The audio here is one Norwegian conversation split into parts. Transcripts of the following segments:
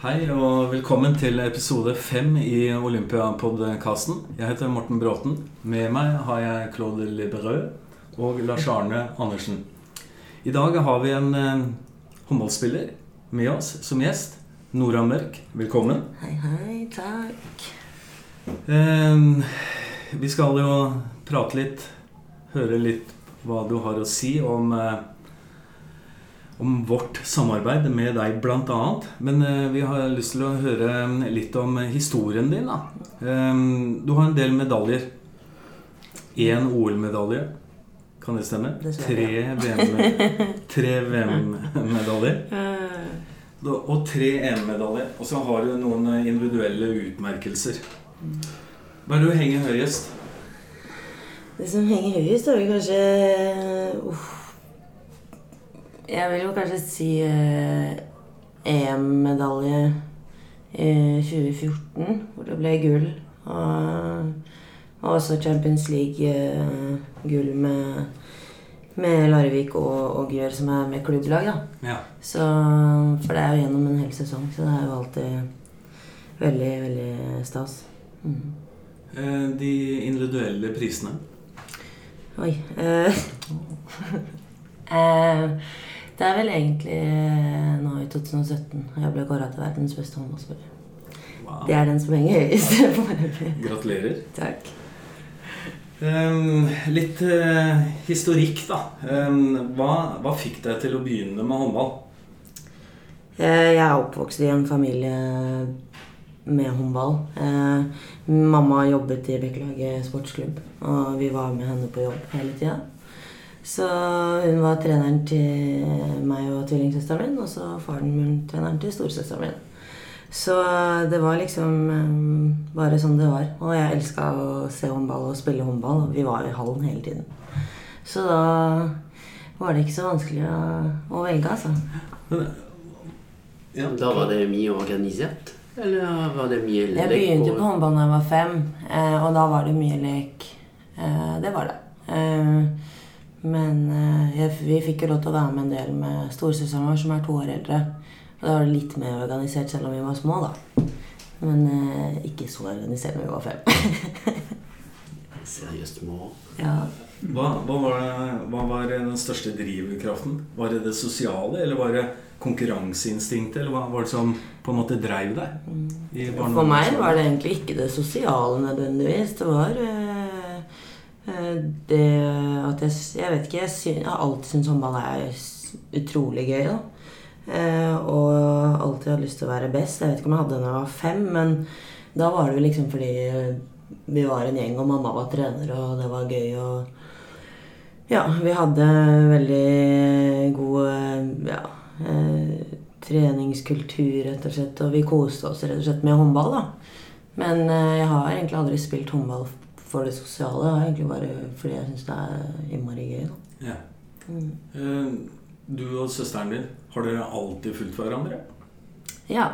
Hei og velkommen til episode fem i Olympiapodkasten. Jeg heter Morten Bråten. Med meg har jeg Claude Liberød og Lars Arne Andersen. I dag har vi en eh, håndballspiller med oss som gjest. Nora Mørk, velkommen. Hei, hei. Takk. Eh, vi skal jo prate litt, høre litt hva du har å si om eh, om vårt samarbeid med deg bl.a. Men eh, vi har lyst til å høre litt om historien din. da. Eh, du har en del medaljer. Én OL-medalje. Kan det stemme? Tre VM tre VM-medaljer. Eh, Og tre EM-medaljer. Og så har du noen individuelle utmerkelser. Hva er det du henger høyest? Det som henger høyest, er vel kanskje uff. Jeg vil jo kanskje si eh, EM-medalje i 2014, hvor det ble gull. Og, og også Champions League-gull med, med Larvik og, og Gjør, som er med klubblag. da. Ja. Så, for det er jo gjennom en hel sesong, så det er jo alltid veldig, veldig stas. Mm. Eh, De individuelle prisene. Oi. eh, eh, det er vel egentlig eh, nå i 2017 og jeg ble kåra til verdens beste håndballspiller. Wow. Det er den som henger høyest. foreløpig. Gratulerer. Takk. Um, litt uh, historikk, da. Um, hva, hva fikk deg til å begynne med håndball? Eh, Jeg er oppvokst i en familie med håndball. Mamma jobbet i Bekkelaget sportsklubb, og vi var med henne på jobb hele tida. Så hun var treneren til meg og tvillingsøsteren min, og så faren min treneren til storesøsteren min. Så det var liksom eh, bare sånn det var. Og jeg elska å se håndball og spille håndball. Og vi var i hallen hele tiden. Så da var det ikke så vanskelig å, å velge, altså. Ja, Da var det mye organisert? Eller var det mye lek? Jeg begynte på håndball da jeg var fem, eh, og da var det mye lek. Eh, det var det. Men eh, jeg, vi fikk jo lov til å være med en del med storesøsteren vår, som er to år eldre. Og da var det litt mer organisert, selv om vi var små, da. Men eh, ikke så organisert når vi var fem. Seriøst må. ja. hva, hva, var det, hva var den største drivkraften? Var det det sosiale, eller var det konkurranseinstinktet? Eller hva var det som på en måte dreiv deg? i For meg var det egentlig ikke det sosiale nødvendigvis. Det var eh, det at jeg Jeg vet ikke, jeg, synes, jeg har alltid syntes håndball er utrolig gøy. da. Eh, og alltid hatt lyst til å være best. Jeg vet ikke om jeg hadde det da jeg var fem, men da var det jo liksom fordi vi var en gjeng, og mamma var trener, og det var gøy. og ja, vi hadde veldig god eh, ja, eh, treningskultur, rett og slett. Og vi koste oss rett og slett med håndball, da. Men eh, jeg har egentlig aldri spilt håndball for det sosiale. Det egentlig bare fordi jeg syns det er innmari gøy. da. Ja. Mm. Eh, Du og søsteren din, har dere alltid fulgt hverandre? Ja,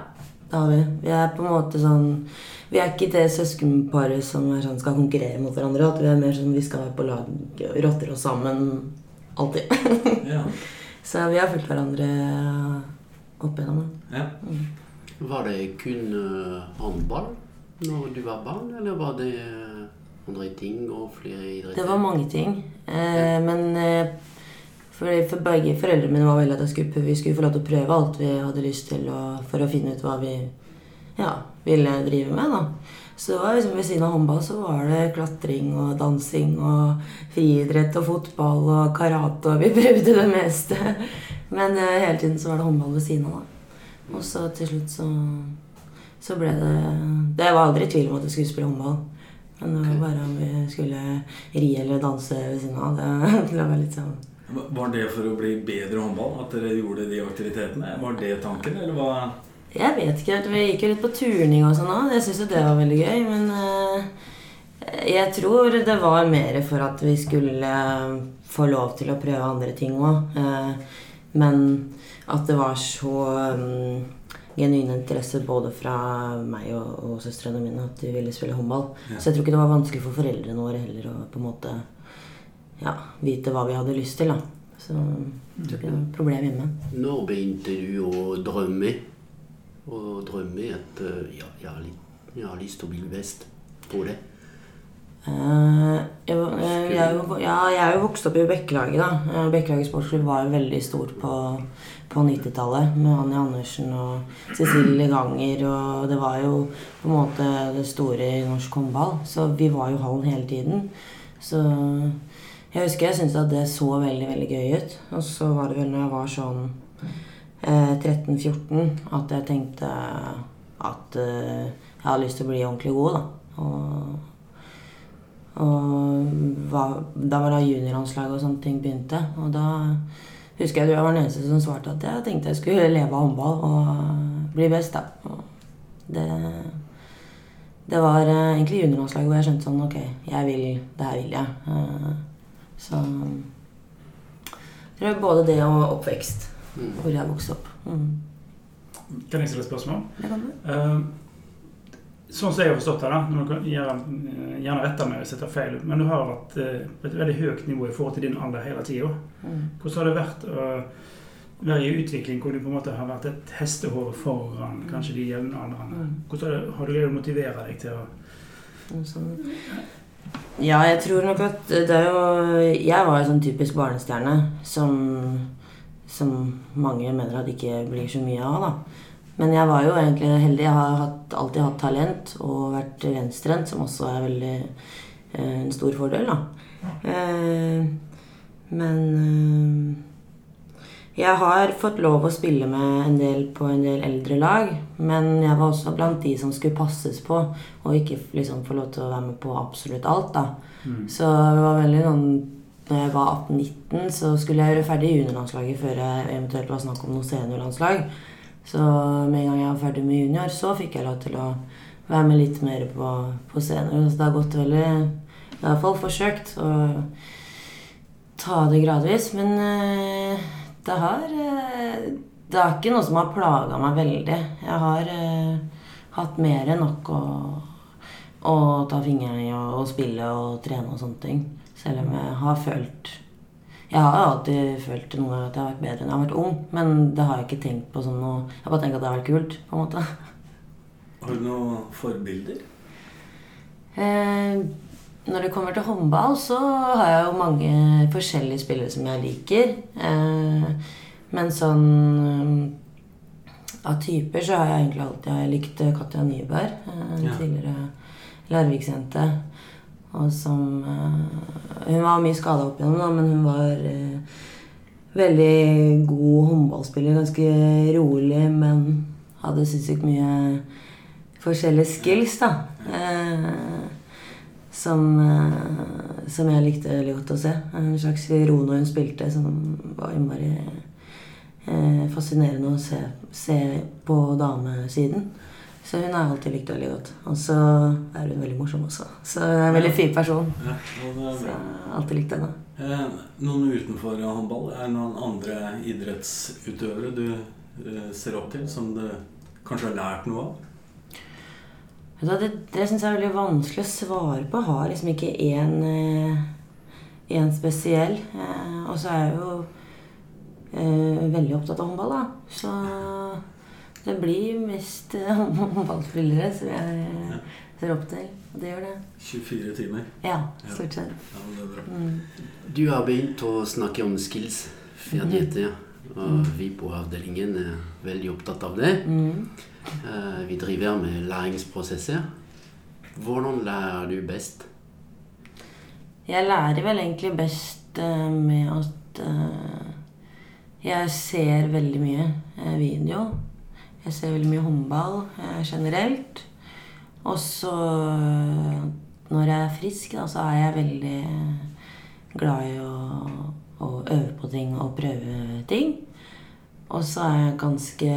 det har vi. Vi er på en måte sånn Vi er ikke det søskenparet som er sånn, skal konkurrere mot hverandre. At vi er mer sånn vi skal være på lag og rotter oss sammen alltid. Ja. Så vi har fulgt hverandre opp igjennom. Ja. Mm. Var det kun eh, håndball når du var barn, eller var det eh, andre ting og flere idretter? Det var mange ting. Eh, men eh, for, for begge foreldrene mine var veldig at skulle, vi skulle få lov til å prøve alt vi hadde lyst til og, for å finne ut hva vi ja, ville drive med. da. Så liksom ved siden av håndball så var det klatring og dansing og friidrett og fotball og karate, og vi prøvde det meste. Men eh, hele tiden så var det håndball ved siden av. da. Og så til slutt så, så ble det Det var aldri tvil om at jeg skulle spille håndball. Men det var bare om vi skulle ri eller danse ved siden av. Det, det var litt sånn Var det for å bli bedre håndball at dere gjorde de aktivitetene? Var det tanken, eller hva? Jeg vet ikke helt. Vi gikk jo litt på turning og sånn òg. Jeg syns jo det var veldig gøy. Men eh, jeg tror det var mer for at vi skulle eh, få lov til å prøve andre ting òg. men at det var så um, genuin interesse både fra meg og, og søstrene mine at de ville spille håndball. Ja. Så jeg tror ikke det var vanskelig for foreldrene våre heller å på en måte ja, vite hva vi hadde lyst til. da. Så jeg tror ikke det var et problem hjemme. Når begynte du å drømme Å drømme at eh, ja, jeg, har litt, jeg har lyst til å bli best på det? Uh, jeg, jeg, jeg, jo- ja, jeg er jo vokst opp i Bekkelaget, da. Eh, Bekkelaget sportsklubb var jo veldig stort på, på 90-tallet. Med Anja Andersen og Cecilie Ganger. Og det var jo på en måte det store i norsk håndball. Så vi var jo hallen hele tiden. Så jeg husker jeg syntes at det så veldig, veldig gøy ut. Og så var det vel når jeg var sånn eh, 13-14 at jeg tenkte at eh, jeg hadde lyst til å bli ordentlig god, da. Og og var, da var det juniorlandslaget og sånne ting begynte. Og da husker jeg jeg var den eneste som svarte at jeg tenkte jeg skulle leve av håndball og bli best, da. Og det, det var eh, egentlig juniorlandslaget hvor jeg skjønte sånn Ok, jeg vil Det her vil jeg. Eh, Så jeg tror både det og oppvekst, Mm. hvor jeg vokste opp. Mm. Kan jeg stille et spørsmål? Det kan du. Eh, sånn som jeg har forstått det, da, når kan gjerne, gjerne rette meg hvis jeg tar feil, men du har vært eh, på et veldig høyt nivå i forhold til din alder hele tida. Mm. Hvordan har det vært å være i utvikling hvor du på en måte har vært et hestehår foran kanskje de jevnaldrende? Mm. Hvordan har, du greid å motivere deg til å. Ja, jeg tror nok at det er jo Jeg var jo sånn typisk barnestjerne som, som mange mener at ikke blir så mye av, da. Men jeg var jo egentlig heldig. Jeg har hatt, alltid hatt talent og vært venstrehendt, som også er veldig eh, en stor fordel, da. Eh, men eh, jeg har fått lov å spille med en del på en del eldre lag, men jeg var også blant de som skulle passes på, og ikke liksom få lov til å være med på absolutt alt, da. Så det var veldig sånn Når jeg var 18-19, så skulle jeg gjøre ferdig juniorlandslaget før jeg eventuelt var snakk om noe seniorlandslag. Så med en gang jeg var ferdig med junior, så fikk jeg lov til å være med litt mer på, på scenen. Så det har gått veldig Jeg har i forsøkt å ta det gradvis, men eh, det har eh, Det er ikke noe som har plaga meg veldig. Jeg har eh, hatt mer enn nok å, å ta fingeren i og, og spille og trene og sånne ting. Selv om jeg har følt Jeg har alltid følt noen ganger at jeg har vært bedre enn jeg har vært ung, men det har jeg ikke tenkt på som noe Jeg har bare tenkt at det har vært kult, på en måte. Har du noen forbilder? Eh, når det kommer til håndball, så har jeg jo mange forskjellige spillere som jeg liker. Eh, men sånn eh, Av typer så har jeg egentlig alltid jeg likt Katja Nyberg. En Ja. Tidligere Larviksjente. Og som eh, Hun var mye skada opp igjennom, men hun var eh, veldig god håndballspiller. Ganske rolig, men hadde sinnssykt mye forskjellige skills, da. Eh, som, som jeg likte veldig godt å se. En slags ro når hun spilte, som var innmari eh, fascinerende å se, se på damesiden. Så hun har alltid likt veldig godt. Og så er hun veldig morsom også. Så hun er en veldig fin person. Ja, Så jeg har alltid likt henne. Eh, noen utenfor håndball? Er det noen andre idrettsutøvere du eh, ser opp til, som du kanskje har lært noe av? Det, Det, det syns jeg er veldig vanskelig å svare på. Jeg har liksom ikke én eh, én spesiell. Eh, og så er jeg jo eh, veldig opptatt av håndball, da. Så det blir mest eh, håndballspillere som jeg ser opp til. Og det gjør det. 24 timer. Ja, stort sett. Ja, det er bra. Mm. Du har begynt å snakke om skills, ferdigheter. Og vi på avdelingen er veldig opptatt av det. Mm. Eh, Vi driver med læringsprosesser. Hvordan lærer du best? Jeg lærer vel egentlig best eh, med at jeg ser veldig mye video. Jeg ser veldig mye håndball eh, generelt. Og så eh, når jeg er frisk, da, så er jeg veldig glad i å, å øve på ting og prøve ting. Og så er jeg ganske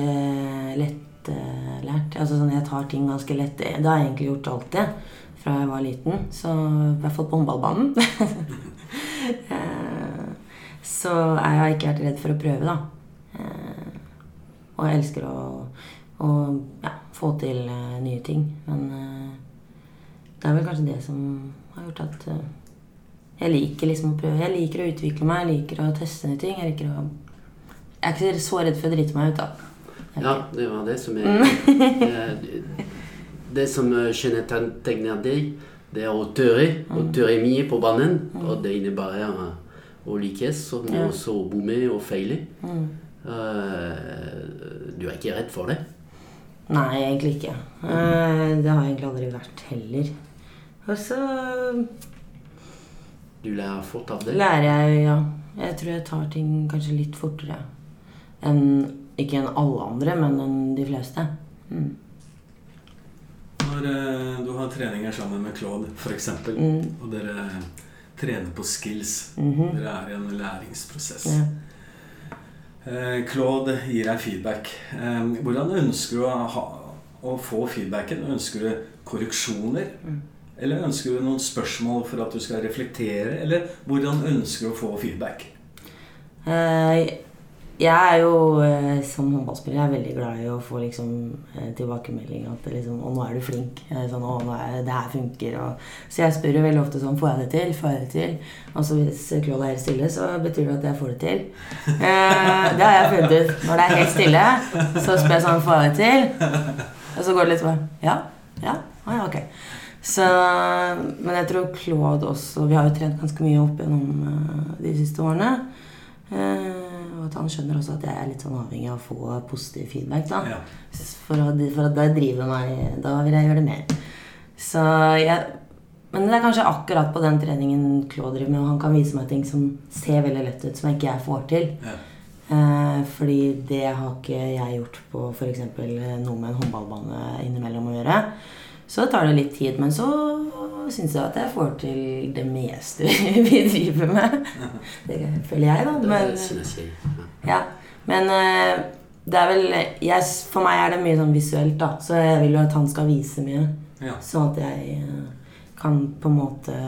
lettlært. Altså sånn, jeg tar ting ganske lett. Det har jeg egentlig gjort alltid fra jeg var liten. Så i hvert fall på håndballbanen. Eh, så jeg har ikke vært redd for å prøve, da. Og jeg elsker å, å ja, få til eh, nye ting. Men eh, det er vel kanskje det som har gjort at eh, jeg liker liksom å prøve. Jeg liker å utvikle meg, jeg liker å teste nye ting. Jeg liker å Jeg er ikke så redd for å drite meg ut, da. Ja, det var det som er eh, Det som kjennetegner deg, det er å tørre. Å tørre mye på banen. Og det innebærer å lykkes, men også å bomme og feile. Mm. Eh, Du er ikke redd for det? Nei, egentlig ikke. Eh, Det har jeg egentlig aldri vært heller. Og så Du lærer fort av det? lærer jeg, ja. Jeg tror jeg tar ting kanskje litt fortere enn Ikke enn alle andre, men enn de fleste. Mm. Når eh, du har treninger sammen med Claude, f.eks., Mm. og dere trener på skills Mhm. Dere er i en læringsprosess. Ja. Eh, Claude gir deg feedback. Eh, hvordan ønsker du å, ha, å få feedbacken? Ønsker du korreksjoner? Mm. Eller ønsker du noen spørsmål for at du skal reflektere? Eller hvordan ønsker du å få feedback? Eh, Jeg er jo eh, som håndballspiller jeg er veldig glad i å få liksom, eh, at liksom, 'Å, nå er du flink'. Eh, Sånn, å, nå er, 'Det her funker'. Og, så jeg spør jo veldig ofte sånn 'Får jeg det til?' Får jeg det til? Og så hvis Claude er helt stille, så betyr det at jeg får det til. Eh, det har jeg funnet ut. Når det er helt stille, så spør jeg sånn 'Får jeg det til?' Og så går det litt sånn 'Ja? Ja? Å ja, ok'. Så, men jeg tror Claude også Vi har jo trent ganske mye opp gjennom eh, de siste årene. Eh, og at han skjønner også at jeg er litt sånn avhengig av å få positiv feedback. da Ja. For, at, for at det driver meg Da vil jeg gjøre det mer. Så jeg Men det er kanskje akkurat på den treningen Claude driver med. og Han kan vise meg ting som ser veldig lett ut, som ikke jeg får til. Ja. Eh, fordi det har ikke jeg gjort på f.eks. noe med en håndballbane innimellom å gjøre. Så tar det litt tid, men så syns jeg at jeg får til det meste vi driver med. Det føler jeg, da. Men. Ja. men eh, det er vel jeg, For meg er det mye sånn visuelt, da. Så jeg vil jo at han skal vise mye. Sånn at jeg eh, kan på en måte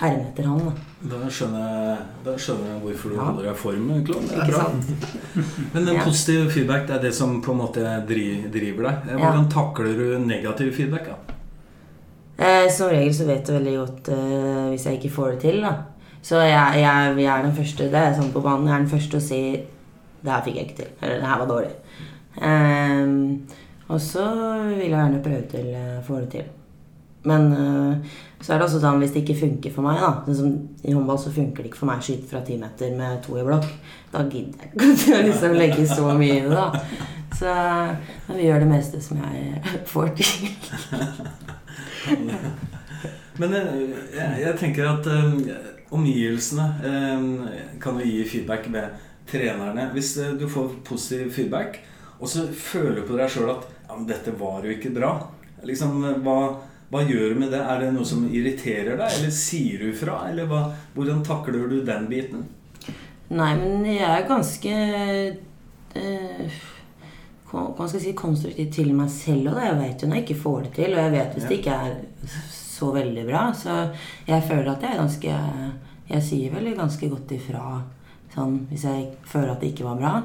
herme etter han. da. Da skjønner, jeg, da skjønner jeg hvorfor du Ja. holder deg i form, Ikke sant? Men den positive feedback det er det som på en måte driver deg. Hvordan Ja. Takler du negativ feedback? da? Eh, som regel så vet du veldig godt eh, hvis jeg ikke får det til. da. Så jeg, jeg, jeg er den første det er sånn på banen, jeg er den første å si 'Det her fikk jeg ikke til'. Eller 'Det her var dårlig'. Ehm, og så vil jeg gjerne prøve til å få det til. Men eh, så er det også sånn hvis det ikke funker for meg da, sånn I håndball så funker det ikke for meg å skyte fra ti meter med to i blokk. Da gidder jeg ikke å liksom legge så mye i det. da. Så men vi gjør det meste som jeg får til. Men eh, jeg, jeg tenker at um, omgivelsene um, kan jo gi feedback med trenerne. Hvis du får positiv feedback, og så føler du på deg sjøl at ja, men 'dette var jo ikke bra'. Liksom, hva, hva gjør du med det? Er det noe som irriterer deg, eller sier du fra? Eller hva, hvordan takler du den biten? Nei, men jeg er ganske eh, Hva skal jeg si konstruktiv til meg selv. Og jeg vet jo når jeg ikke får det til, og jeg vet hvis det ikke er så veldig bra. Så jeg føler at jeg er ganske Jeg sier vel ganske godt ifra sånn, hvis jeg føler at det ikke var bra.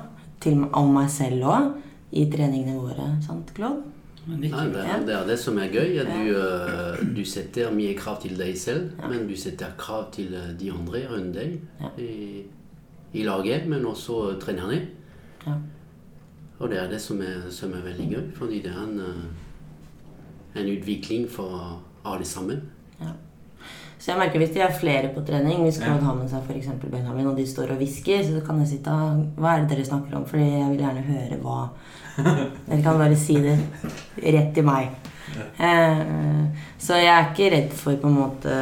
Til, om meg selv òg. I treningene våre. Sant, Claude? Nei, det, er, det er det som er gøy. At du, eh, du setter mye krav til deg selv, Ja. men du setter krav til eh, de andre rundt deg Ja. i, i laget, men også trenerne. Ja. Og det er det som er, som er veldig gøy, fordi det er en, eh, en utvikling for alle sammen. Så jeg merker hvis de er flere på trening, hvis. Claude har med seg eksempel Benjamin, og de står og hvisker, så kan jeg sitte og Hva er det dere snakker om? Fordi jeg vil gjerne høre hva Dere kan bare si det rett til meg. Eh, så jeg er ikke redd for på en måte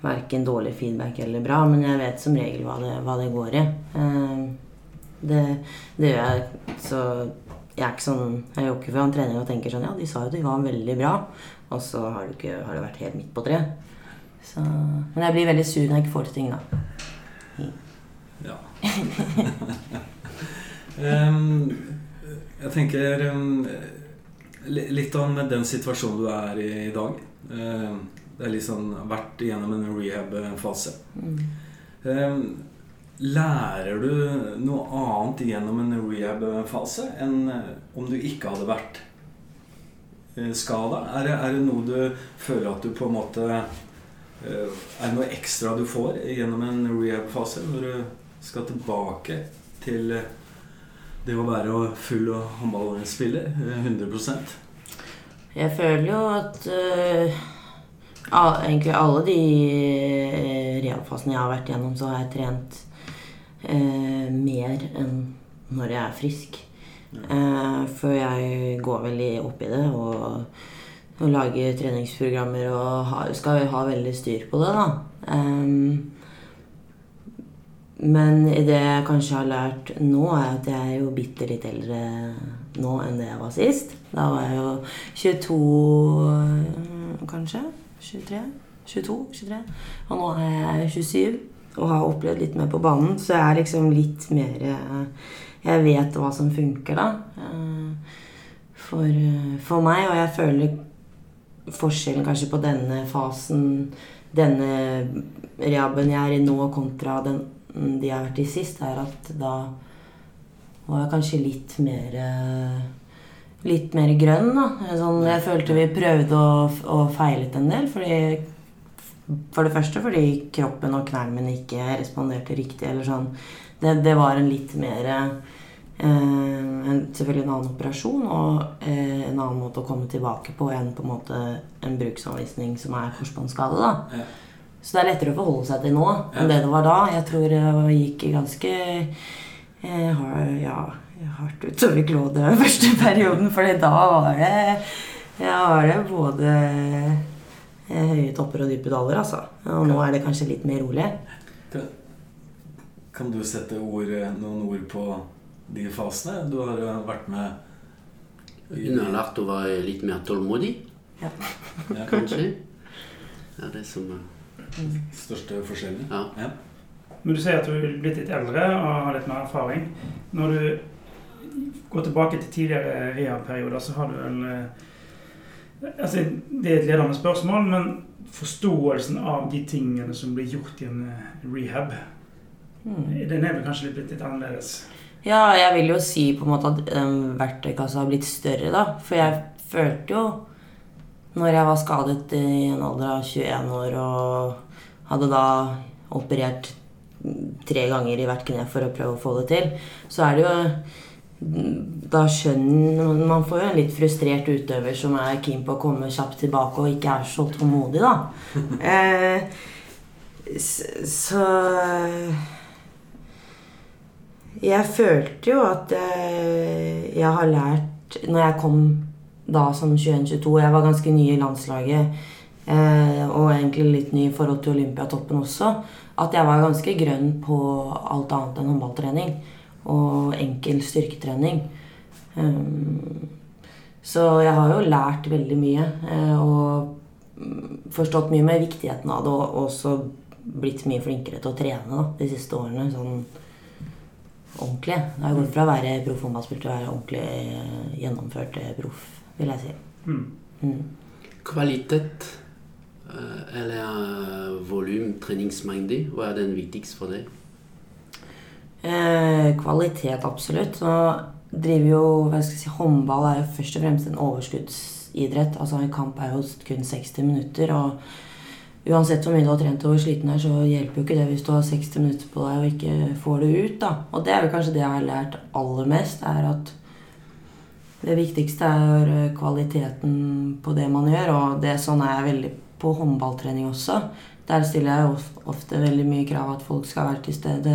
verken dårlig feedback eller bra, men jeg vet som regel hva det, hva det går i. Eh, det, det gjør jeg. Så jeg er ikke sånn Jeg ikke fra en trening og tenker sånn Ja, de sa jo de var veldig bra. Og så har det, ikke, har det vært helt midt på tre. Så, men jeg blir veldig sur når jeg ikke får til ting, da. Ja. Em, jeg tenker litt om den situasjonen du er i i dag. Det er liksom vært igjennom en rehab-fase. Mm. lærer du noe annet gjennom en rehab-fase enn eh, om du ikke hadde vært skada? Er, det- er det noe du føler at du på en måte eh, Er det noe ekstra du får gjennom en rehab-fase når du skal tilbake til, det å være full håndballspiller? 100% Jeg føler jo at uh, egentlig alle de uh, realfasene jeg har vært gjennom, så har jeg trent uh, mer enn når jeg er frisk. Uh, for jeg går veldig opp i det og, og lager treningsprogrammer og har, skal ha veldig styr på det, da. Um, men det jeg kanskje har lært nå, er at jeg er jo bitte litt eldre nå enn det jeg var sist. Da var jeg jo 22, kanskje. 23? 22? 23. Og nå er jeg 27 og har opplevd litt mer på banen. Så jeg er liksom litt mer Jeg vet hva som funker, da. For, for meg. Og jeg føler forskjellen kanskje på denne fasen, denne rehaben jeg er i nå, kontra den de har vært i sist, er at da var jeg kanskje litt mer Litt mer grønn, da. Sånn, jeg følte vi prøvde og, og feilet en del. Fordi, for det første fordi kroppen og knærne mine ikke responderte riktig. eller sånn. Det, det var en litt mer eh, en, Selvfølgelig en annen operasjon og eh, en annen måte å komme tilbake på enn på en måte en bruksanvisning som er korsbåndskade. Ja. Så det er lettere å forholde seg til nå enn det det var da. Jeg tror det gikk ganske har, ja, hardt utover Claude den første perioden, for da var det ja, var det både høye topper og dype daler, altså. Og nå er det kanskje litt mer rolig. Kan, du sette ord, noen ord på de fasene? Du har jo vært med Hun har lært å være litt mer tålmodig, Ja. kanskje. ja. Det er det som største forskjellen. Ja. Ja. Men du sier at du er blitt litt eldre og har litt mer erfaring. Når du går tilbake til tidligere rehab-perioder, så har du vel eh, altså, Det er et ledende spørsmål, men forståelsen av de tingene som blir gjort i en eh, rehab, Mm. den er vel kanskje blitt litt annerledes? Ja, jeg vil jo si på en måte at um, verktøykassa har blitt større, da. For jeg følte jo når jeg var skadet i en alder av 21 år og hadde da operert tre ganger i hvert kne for å prøve å få det til, så er det jo Da skjønner Man får jo en litt frustrert utøver som er keen på å komme kjapt tilbake og ikke er så tålmodig, da. Eh, så Jeg følte jo at eh, jeg har lært Når jeg kom da som 21-22 Jeg var ganske ny i landslaget. Eh, og egentlig litt ny i forhold til Olympiatoppen også. At jeg var ganske grønn på alt annet enn håndballtrening. Og enkel styrketrening. Um, så jeg har jo lært veldig mye. Eh, og forstått mye med viktigheten av det. Og også blitt mye flinkere til å trene da, de siste årene. Sånn ordentlig. Det har gått fra å være proff håndballspiller til å være ordentlig eh, gjennomført eh, proff, vil jeg si. Mm. Mm. Kvalitet eh, eller eh, volum, treningsmengde, hva er den viktigste for deg? Eh, kvalitet, absolutt. Nå driver jo hva skal jeg si, Håndball er jo først og fremst en overskuddsidrett. Altså En kamp er jo kun 60 minutter. Og uansett hvor mye du har trent og hvor sliten du er, så hjelper jo ikke det hvis du har 60 minutter på deg og ikke får det ut. da. Og det er jo kanskje det jeg har lært aller mest, er at det viktigste er eh, kvaliteten på det man gjør. Og det er sånn er jeg veldig på håndballtrening også. Der stiller jeg ofte veldig mye krav at folk skal være til stede.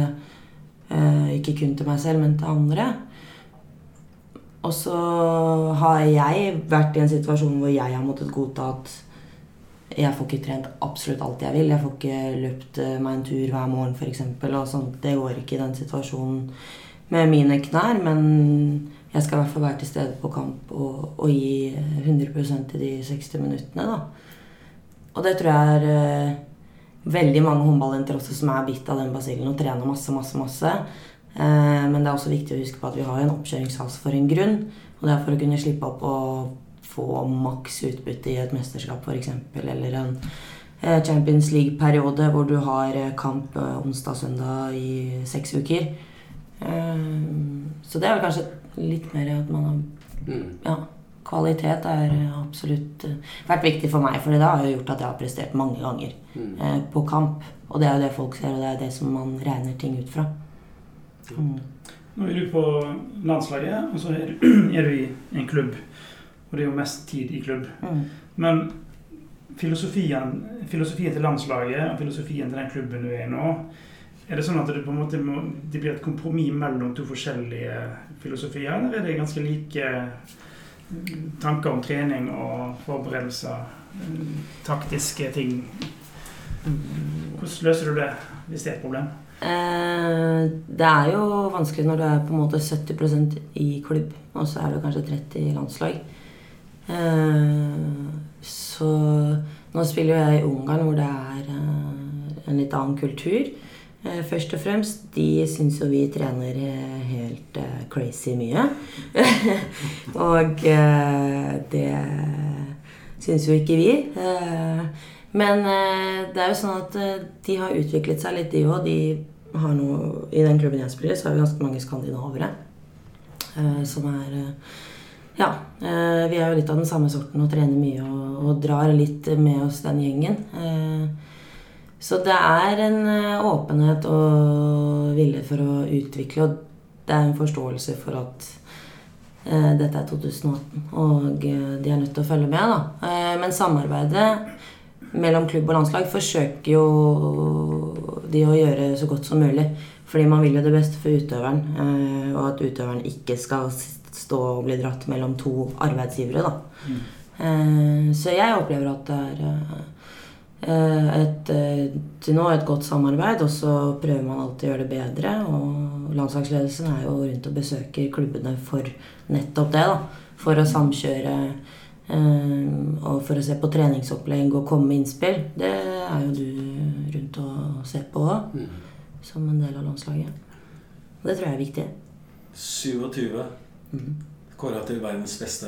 Eh, ikke kun til meg selv, men til andre. Og så har jeg vært i en situasjon hvor jeg har måttet godta at jeg får ikke trent absolutt alt jeg vil. Jeg får ikke løpt eh, meg en tur hver morgen, f.eks. Det går ikke i den situasjonen med mine knær. Men jeg skal i hvert fall være til stede på kamp og, og gi 100% i de 60 minuttene. da. Og det tror jeg er eh, veldig mange håndballjenter også som er bitt av den basillen og trener masse, masse, masse. Eh, men det er også viktig å huske på at vi har en oppkjøringshals for en grunn. Og det er for å kunne slippe opp og få maks utbytte i et mesterskap f.eks. Eller en eh, Champions League-periode hvor du har eh, kamp eh, onsdag-søndag i seks uker. Eh, så det er vel kanskje litt mer at man har Mm. ja, kvalitet har absolutt eh, vært viktig for meg, for det har jo gjort at jeg har prestert mange ganger Mm. eh, på kamp. Og det er jo det folk ser, og det er det som man regner ting ut fra. Mm. Nå er du på landslaget, og så er du, er du i en klubb. Og det er jo mest tid i klubb. Mm. Men filosofien, filosofien til landslaget og filosofien til den klubben du er i nå, er det sånn at det på en måte må, det blir et kompromiss mellom to forskjellige filosofier, eller er det ganske like mm, tanker om trening og forberedelser, mm, taktiske ting? Hvordan løser du det, hvis det er et problem? Eh, det er jo vanskelig når du er på en måte 70% i klubb, og så er du kanskje 30 i landslag. Eh, så nå spiller jo jeg i Ungarn, hvor det er eh, en litt annen kultur. Eh, først og fremst, de syns jo vi trener eh, helt eh, crazy mye. og det syns jo ikke vi. Men det er jo sånn at de har utviklet seg litt, de òg. De I den klubben jeg spiller, så har vi ganske mange skandinavere. som er Ja. vi er jo litt av den samme sorten og trener mye og, og drar litt med oss den gjengen. Så det er en eh, åpenhet og vilje for å utvikle, og det er en forståelse for at eh, dette er 2018, og eh, de er nødt til å følge med. da. Eh, men samarbeidet mellom klubb og landslag forsøker jo de å gjøre så godt som mulig. Fordi man vil jo det beste for utøveren, eh, og at utøveren ikke skal stå og bli dratt mellom to arbeidsgivere. da. Eh, så jeg opplever at det er et, eh, til nå et godt samarbeid, og så prøver man alltid å gjøre det bedre. Og landslagsledelsen er jo rundt og besøker klubbene for nettopp det. da. For å samkjøre eh, og for å se på treningsopplegg og komme med innspill. Det er jo du rundt og ser på òg, Mm. som en del av landslaget. Og det tror jeg er viktig. 27 Mm. kåra til verdens beste.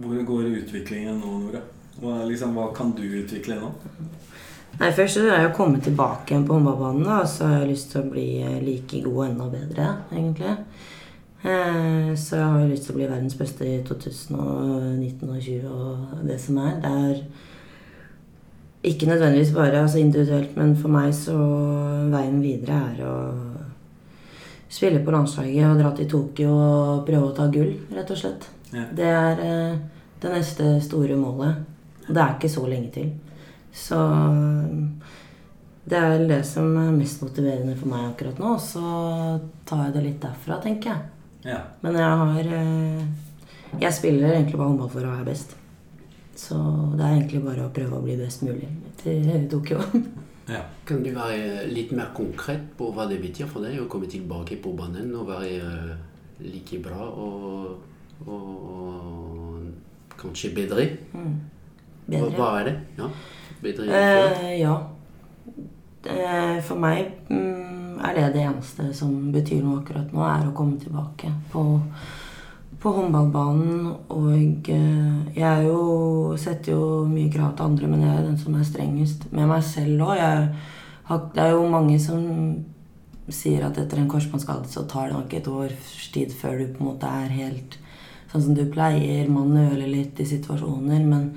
Hvor går utviklingen nå, Nora? Hva, liksom, hva kan du utvikle nå? Nei, Først så er jeg å komme tilbake igjen på håndballbanen. og Så har jeg lyst til å bli eh, like god og enda bedre, egentlig. Eh, Så jeg har jo lyst til å bli verdens beste i 2019 og 2020 og det som er. Det er ikke nødvendigvis bare altså individuelt, men for meg så veien videre er å spille på landslaget og dra til Tokyo og prøve å ta gull, rett og slett. Ja. Det er eh, det neste store målet. Det er ikke så lenge til. Så det er vel det som er mest motiverende for meg akkurat nå. Så tar jeg det litt derfra, tenker jeg. Ja. Men jeg har eh, Jeg spiller egentlig bare håndball for å være best. Så det er egentlig bare å prøve å bli best mulig til Tokyo. ja. Kan du være litt mer konkret på hva det betyr for deg å komme tilbake på banen og være eh, like bra og, og, og kanskje bedre? Mm. Bedre. hva er det? Ja, bedre enn? Eh, ja. Eh, for meg mm, er det det eneste som betyr noe akkurat nå, er å komme tilbake på, på håndballbanen. Og eh, jeg jo, setter jo mye krav til andre, men jeg er den som er strengest med meg selv òg. Det er jo mange som sier at etter en korsbåndskade så tar det nok et års tid før du på en måte er helt sånn som du pleier. Man nøler litt i situasjoner. men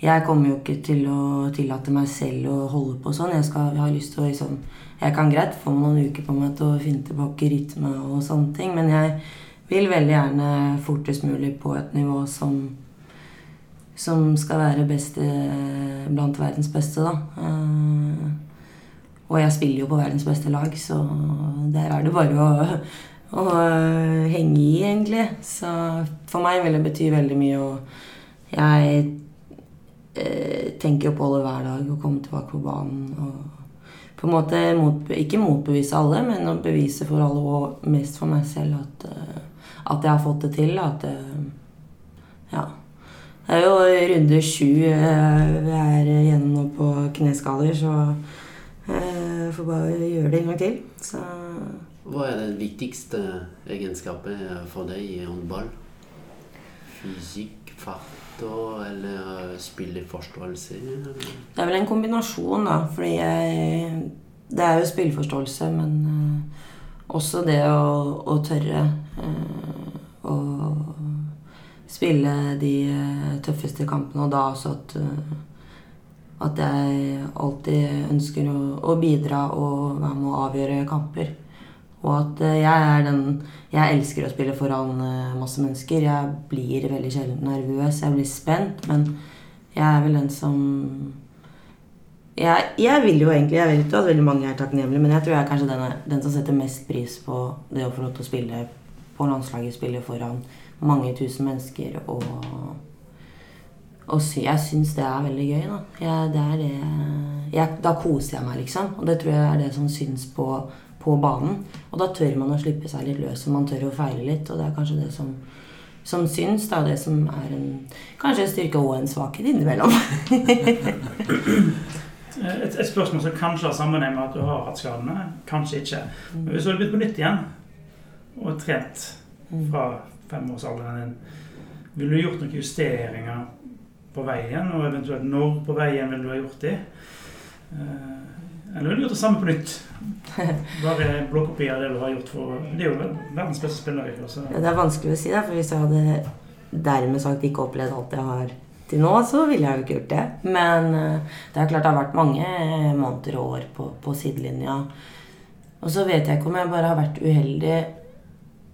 jeg kommer jo ikke til å tillate meg selv å holde på sånn. Jeg, skal, jeg har lyst til å liksom Jeg kan greit få noen uker på meg til å finne tilbake rytme og sånne ting, men jeg vil veldig gjerne fortest mulig på et nivå som som skal være beste blant verdens beste, da. Eh, og jeg spiller jo på verdens beste lag, så der er det bare å, å henge i, egentlig. Så for meg vil det bety veldig mye, og jeg eh, på det hver dag å komme tilbake på banen og på en måte mot, ikke motbevise alle, men å bevise for alle og mest for meg selv at, eh, at jeg har fått det til. At eh, Ja. Det er jo runde sju eh, vi er igjennom nå på kneskader, så eh, får bare gjøre det en gang til. Så Hva er den viktigste egenskapen for deg i håndball? Fysikk, fart og, eller spilleforståelse? Det er vel en kombinasjon, da. Fordi jeg Det er jo spilleforståelse, men uh, også det å, å tørre uh, å spille de uh, tøffeste kampene, og da også at eh, at jeg alltid ønsker å, å bidra og være med å avgjøre kamper. Og at eh, jeg er den Jeg elsker å spille foran eh, masse mennesker. Jeg blir veldig sjelden nervøs. Jeg blir spent, men jeg er vel den som jeg, jeg vil jo egentlig Jeg vet jo at veldig mange er takknemlige, men jeg tror jeg er kanskje den, den som setter mest pris på det å få lov til å spille på landslaget, spille foran mange tusen mennesker og og jeg syns det er veldig gøy, da. Jeg, det det jeg, Da koser jeg meg, liksom. Og det tror jeg er det som syns på, på banen. Og da tør man å slippe seg litt løs, og man tør å feile litt. Og det er kanskje det som, som syns, da. Det som er en, kanskje en styrke og en svakhet innimellom. Et, et spørsmål som kanskje har sammenheng med at du har hatt skadene, kanskje ikke. Men hvis du hadde begynt på nytt igjen og trent fra femårsalderen din, ville du gjort noen justeringer på veien? Og eventuelt når på veien ville du ha gjort de? Eller du gjort det samme på nytt? Bare blåkopi av det du har gjort for Det er jo verdens beste spiller. ikke, Det er vanskelig å si, da, for hvis jeg hadde dermed sagt ikke opplevd alt jeg har til nå, så ville jeg jo ikke gjort det. Men eh, det er klart det har vært mange eh, måneder og år på, på sidelinja. Og så vet jeg ikke om jeg bare har vært uheldig,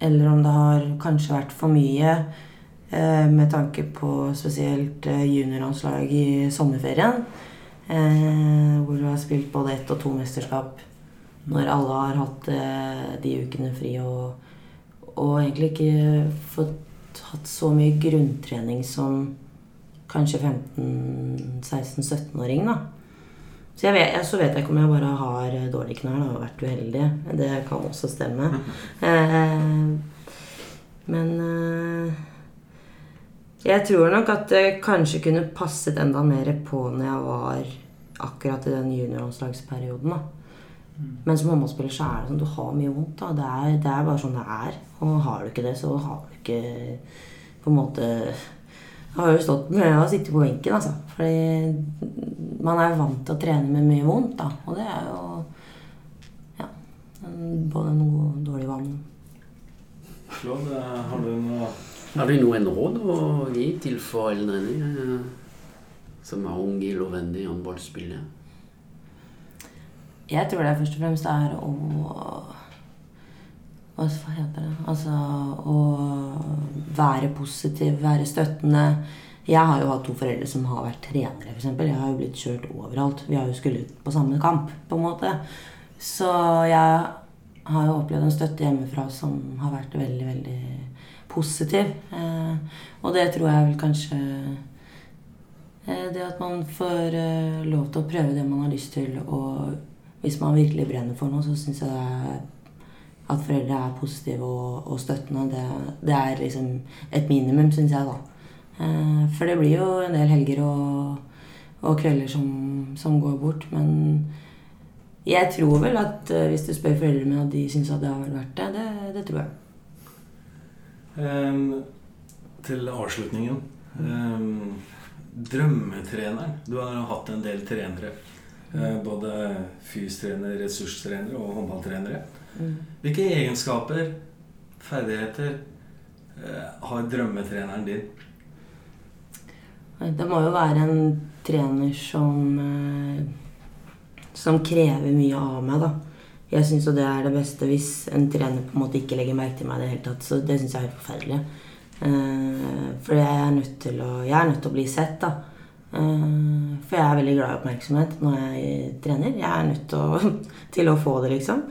eller om det har kanskje vært for mye. eh, Med tanke på spesielt juniorlandslag i sommerferien. Eh, Hvor du har spilt både ett og to mesterskap. Når alle har hatt eh, de ukene fri og, og egentlig ikke fått hatt så mye grunntrening som kanskje 15-16-17-åring, da. Så, vet, så vet jeg ikke om jeg bare har dårlige knær da, og vært uheldig. Det kan også stemme. Eh, men eh, jeg tror nok at det kanskje kunne passet enda mer på når jeg var akkurat i den juniorlandslagsperioden. da. Men som håndballspiller så er det sånn du har mye vondt. da. Det er, det er bare sånn det er. Og har du ikke det, så har du ikke på en måte Jeg har jo stått med å sitte på benken, altså. Fordi man er vant til å trene med mye vondt, da. Og det er jo ja, både noe dårlig vann. Claude, eh, har du noe Har du noen råd å gi til foreldrene eh, som er unge, lovende håndballspillere? Jeg tror det først og fremst er å Hva heter det? Altså å være positiv, være støttende. Jeg har jo hatt to foreldre som har vært trenere, f.eks. Jeg har jo blitt kjørt overalt. Vi har jo skullet på samme kamp, på en måte. Så jeg har jo opplevd en støtte hjemmefra som har vært veldig, veldig positiv. Eh, og det tror jeg vel kanskje eh, Det at man får eh, lov til å prøve det man har lyst til, og hvis man virkelig brenner for noe, så syns jeg at foreldre er positive og, og støttende. Det, det er liksom et minimum, syns jeg, da. Eh, for det blir jo en del helger og, og kvelder som, som går bort. Men jeg tror vel at hvis du spør foreldrene mine at de syns at det har vært verdt det, det tror jeg. Ehm, til avslutningen. Um, drømmetreneren. Du har hatt en del trenere. Eh, både fystrenere, ressurstrenere og håndballtrenere. Hvilke egenskaper, ferdigheter, eh, har drømmetreneren din? Det må jo være en trener som eh, Som krever mye av meg, da. Jeg syns jo det er det beste hvis en trener på en måte ikke legger merke til meg i det hele tatt. Så det syns jeg er helt forferdelig. Uh, for jeg er nødt til å Jeg er nødt til å bli sett, da. Uh, for jeg er veldig glad i oppmerksomhet når jeg trener. Jeg er nødt til å, til å få det, liksom.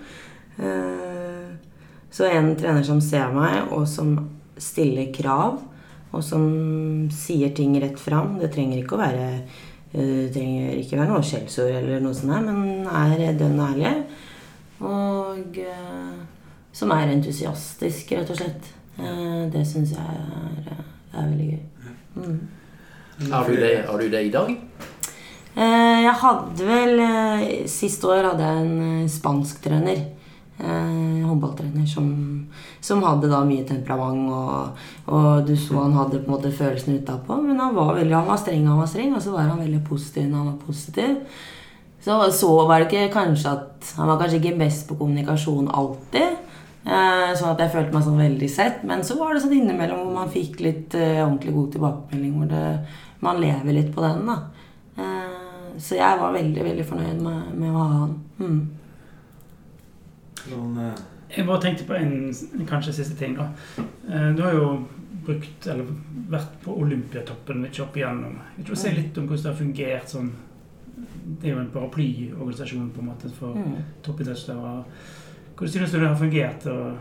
Uh, så en trener som ser meg, og som stiller krav, og som sier ting rett fram Det trenger ikke å være trenger ikke være noe skjellsord eller noe sånt, her, men er dønn ærlig. Og eh, som er entusiastisk, rett og slett. Eh, det syns jeg er, er veldig gøy. Mm. Har du det, har du det i dag? Eh, jeg hadde vel eh, Siste år hadde jeg en eh, spansk trener. Eh, håndballtrener som, som hadde da mye temperament. Og, og du så han hadde på en måte følelsene utapå. Men han var, veldig, han var streng, han var streng, og så var han veldig positiv når han var positiv. Så, så var det ikke kanskje at Han var kanskje ikke best på kommunikasjon alltid. Eh, sånn at jeg følte meg sånn veldig sett. Men så var det sånn innimellom hvor man fikk litt eh, ordentlig god tilbakemelding. Hvor det, man lever litt på den, da. Eh, så jeg var veldig, veldig fornøyd med, med å ha han. Mm. Noen, eh, Jeg bare tenkte på en kanskje siste ting. da. Eh, Du har jo brukt, eller vært på Olympiatoppen mye opp igjennom. Jeg tror Si litt om hvordan det har fungert sånn Det er jo en paraplyorganisasjon på en måte for Mm. toppidrettsutøvere. Hvordan synes du det har fungert? og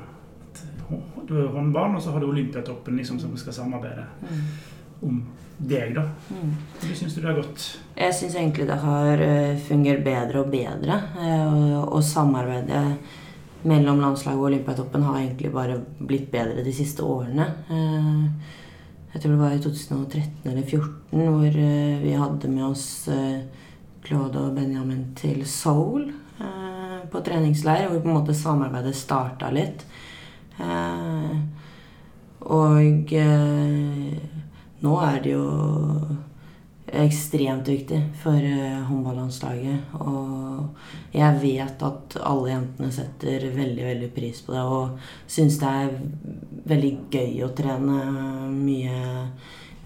Du er jo håndball, og så har du Olympiatoppen liksom, som skal samarbeide Mm. om deg. da. Mm. Hvordan syns du det har gått? Jeg syns egentlig det har eh, fungert bedre og bedre. eh, Og, og samarbeidet mellom landslaget og Olympiatoppen har egentlig bare blitt bedre de siste årene. Eh, Jeg tror det var i 2013 eller 2014 hvor vi hadde med oss Claude og Benjamin til Seoul eh, på treningsleir, hvor på en måte samarbeidet starta litt. Eh, Og eh, nå er det jo ekstremt viktig for eh, håndballandslaget. Og jeg vet at alle jentene setter veldig veldig pris på det og syns det er veldig gøy å trene mye,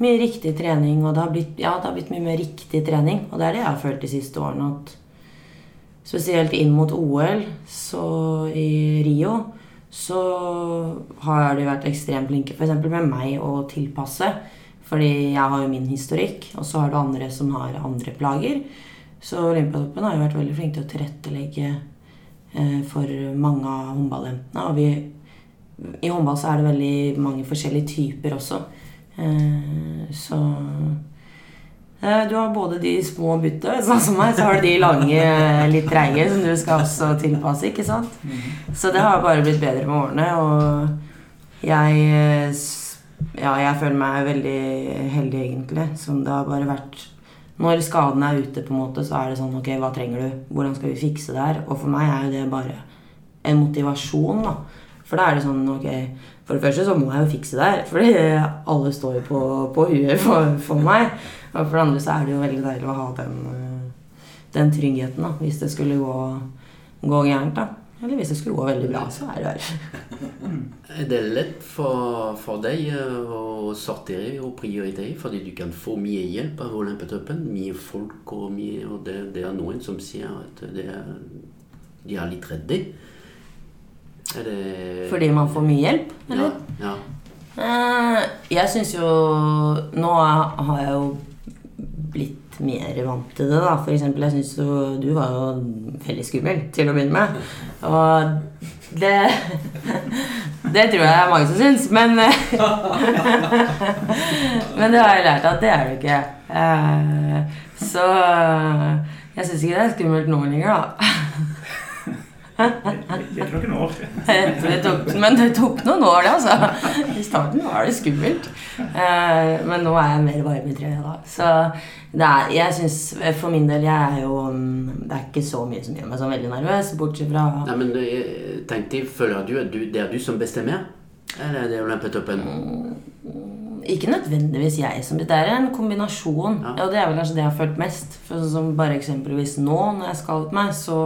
mye riktig trening. Og det har, blitt, ja, det har blitt mye mer riktig trening, og det er det jeg har følt de siste årene. at Spesielt inn mot OL så i Rio så har de vært ekstremt flinke f.eks. med meg å tilpasse. Fordi jeg har jo min historikk, og så har du andre som har andre plager. Så Olympiatoppen har jo vært veldig flink til å tilrettelegge eh, for mange av håndballjentene. Og vi, i håndball så er det veldig mange forskjellige typer også. Eh, så eh, du har både de små bytte, sånn som meg, så har du de lange, litt treige, som du skal også tilpasse, ikke sant? Så det har bare blitt bedre med årene, og jeg eh, Ja, jeg føler meg veldig heldig, egentlig, som det har bare vært Når skaden er ute, på en måte, så er det sånn Ok, hva trenger du? Hvordan skal vi fikse det her? Og for meg er jo det bare en motivasjon, da. For da er det sånn Ok, for det første så må jeg jo fikse det her, fordi alle står jo på, på huet for, for meg. Og for det andre så er det jo veldig deilig å ha den, eh, den tryggheten, da, hvis det skulle gå, gå gærent, da. Eller hvis det skulle gå veldig bra, så er det her. Er det lett for, for deg eh, å sortere og prioritere, fordi du kan få mye hjelp av Olympiatoppen? Mye folk, og, mye, og det, det er noen som sier at er, de er litt redde. Det Fordi man får mye hjelp, eller? Ja. ja. Eh, jeg syns jo Nå har jeg jo blitt mer vant til det, da. For eksempel, jeg syns jo du var jo veldig skummel til å begynne med. Og det Det tror jeg er mange som syns, men Men det har jeg lært at det er du ikke. Eh, Så jeg syns ikke det er skummelt nå lenger, da. Det er noen år. Det tok, men det tok noen år, det, altså. I starten var det skummelt. Eh, men nå er jeg mer varm i trøya, da. Så det er, jeg synes, for min del, jeg er jo mm, Det er ikke så mye som gjør meg så veldig nervøs, bortsett fra Nei, men jeg tenkte, føler du at det er du som bestemmer? Eller er det Olympiatoppen? Ikke nødvendigvis jeg som Det er en kombinasjon. Ja. Og det er vel kanskje det jeg har følt mest. For sånn som bare eksempelvis nå, når jeg skal ut meg, så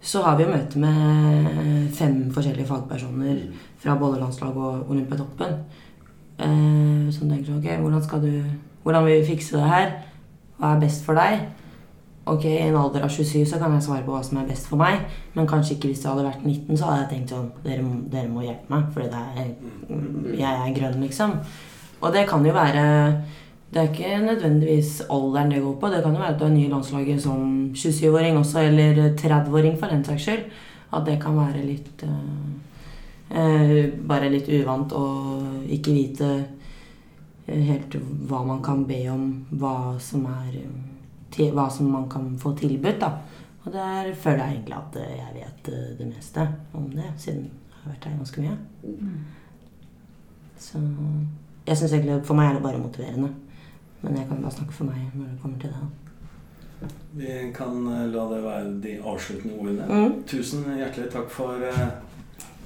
så har vi jo møte med fem forskjellige fagpersoner fra både landslag og Olympiatoppen. Eh, som tenker sånn Ok, hvordan skal du Hvordan vil vi fikse det her? Hva er best for deg? Ok, I en alder av 27 så kan jeg svare på hva som er best for meg. Men kanskje ikke hvis jeg hadde vært 19, så hadde jeg tenkt sånn Dere, dere må hjelpe meg, er, jeg er grønn, liksom. Og det kan jo være Det er ikke nødvendigvis alderen det går på. Det kan jo være at du er ny i landslaget som 27-åring også, eller 30-åring for den saks skyld. At det kan være litt eh, eh, Bare litt uvant å ikke vite eh, helt hva man kan be om, hva som er Hva som man kan få tilbudt, da. Og der føler jeg egentlig at eh, jeg vet det meste om det, siden jeg har vært her ganske mye. Så jeg syns egentlig For meg er det bare motiverende. Men jeg kan bare snakke for meg når det kommer til det. Vi kan eh, la det være de avsluttende ordene. Mm. Tusen hjertelig takk for eh,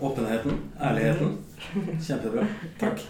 åpenheten, ærligheten. Kjempebra. Takk.